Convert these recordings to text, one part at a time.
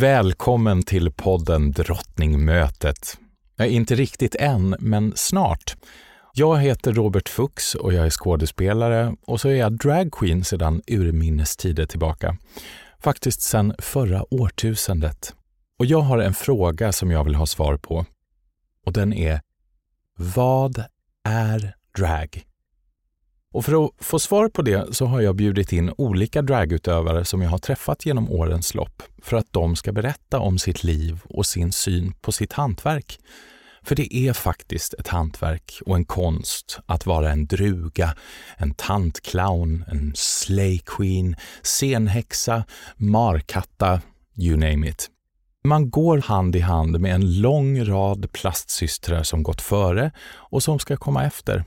Välkommen till podden Drottningmötet. Ja, inte riktigt än, men snart. Jag heter Robert Fuchs och jag är skådespelare och så är jag dragqueen sedan urminnes tider tillbaka. Faktiskt sedan förra årtusendet. Och jag har en fråga som jag vill ha svar på. Och den är Vad är drag? Och för att få svar på det så har jag bjudit in olika dragutövare som jag har träffat genom årens lopp för att de ska berätta om sitt liv och sin syn på sitt hantverk. För det är faktiskt ett hantverk och en konst att vara en druga, en tantclown, en slay queen, scenhäxa, markatta, you name it. Man går hand i hand med en lång rad plastsystrar som gått före och som ska komma efter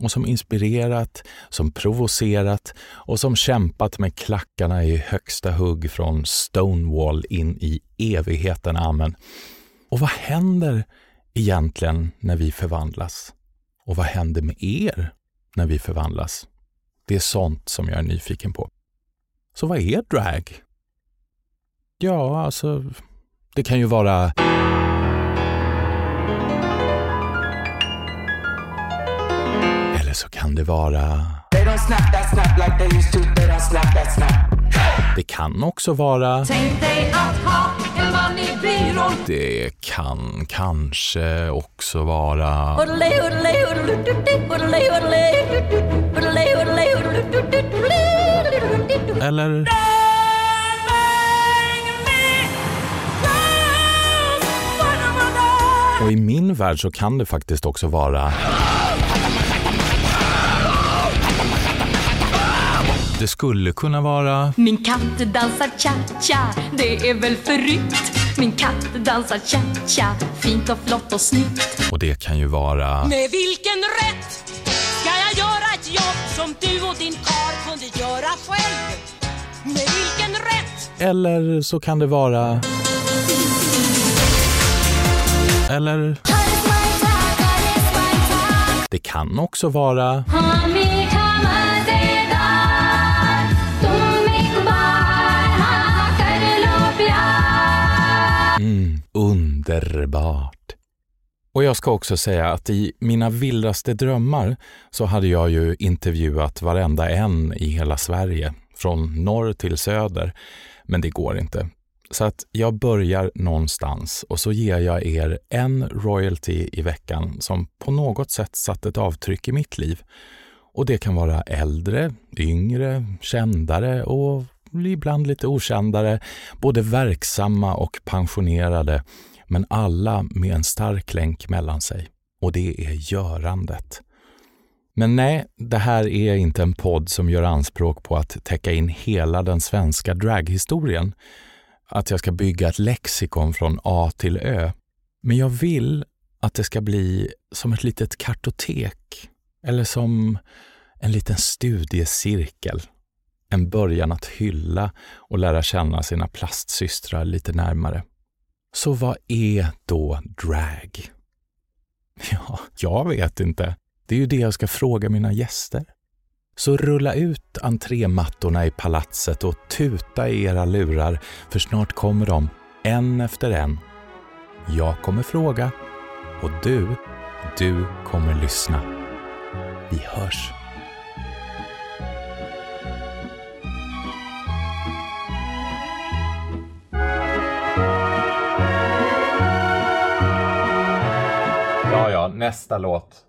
och som inspirerat, som provocerat och som kämpat med klackarna i högsta hugg från Stonewall in i evigheten. Amen. Och vad händer egentligen när vi förvandlas? Och vad händer med er när vi förvandlas? Det är sånt som jag är nyfiken på. Så vad är drag? Ja, alltså, det kan ju vara så kan det vara... Det kan också vara... Tänk dig att ha en man i byrån. Det kan kanske också vara... Eller... Och i min värld så kan det faktiskt också vara... Det skulle kunna vara... Min katt dansar cha-cha, det är väl förryckt. Min katt dansar cha-cha, fint och flott och snyggt. Och det kan ju vara... Med vilken rätt ska jag göra ett jobb som du och din kar kunde göra själv? Med vilken rätt? Eller så kan det vara... Eller... Det kan också vara... underbart. Och jag ska också säga att i mina vildaste drömmar så hade jag ju intervjuat varenda en i hela Sverige, från norr till söder. Men det går inte. Så att jag börjar någonstans och så ger jag er en royalty i veckan som på något sätt satt ett avtryck i mitt liv. Och det kan vara äldre, yngre, kändare och ibland lite okändare, både verksamma och pensionerade, men alla med en stark länk mellan sig. Och det är görandet. Men nej, det här är inte en podd som gör anspråk på att täcka in hela den svenska draghistorien. Att jag ska bygga ett lexikon från A till Ö. Men jag vill att det ska bli som ett litet kartotek eller som en liten studiecirkel. En början att hylla och lära känna sina plastsystrar lite närmare. Så vad är då drag? Ja, jag vet inte. Det är ju det jag ska fråga mina gäster. Så rulla ut entrémattorna i palatset och tuta i era lurar, för snart kommer de, en efter en. Jag kommer fråga och du, du kommer lyssna. Vi hörs. Nästa låt.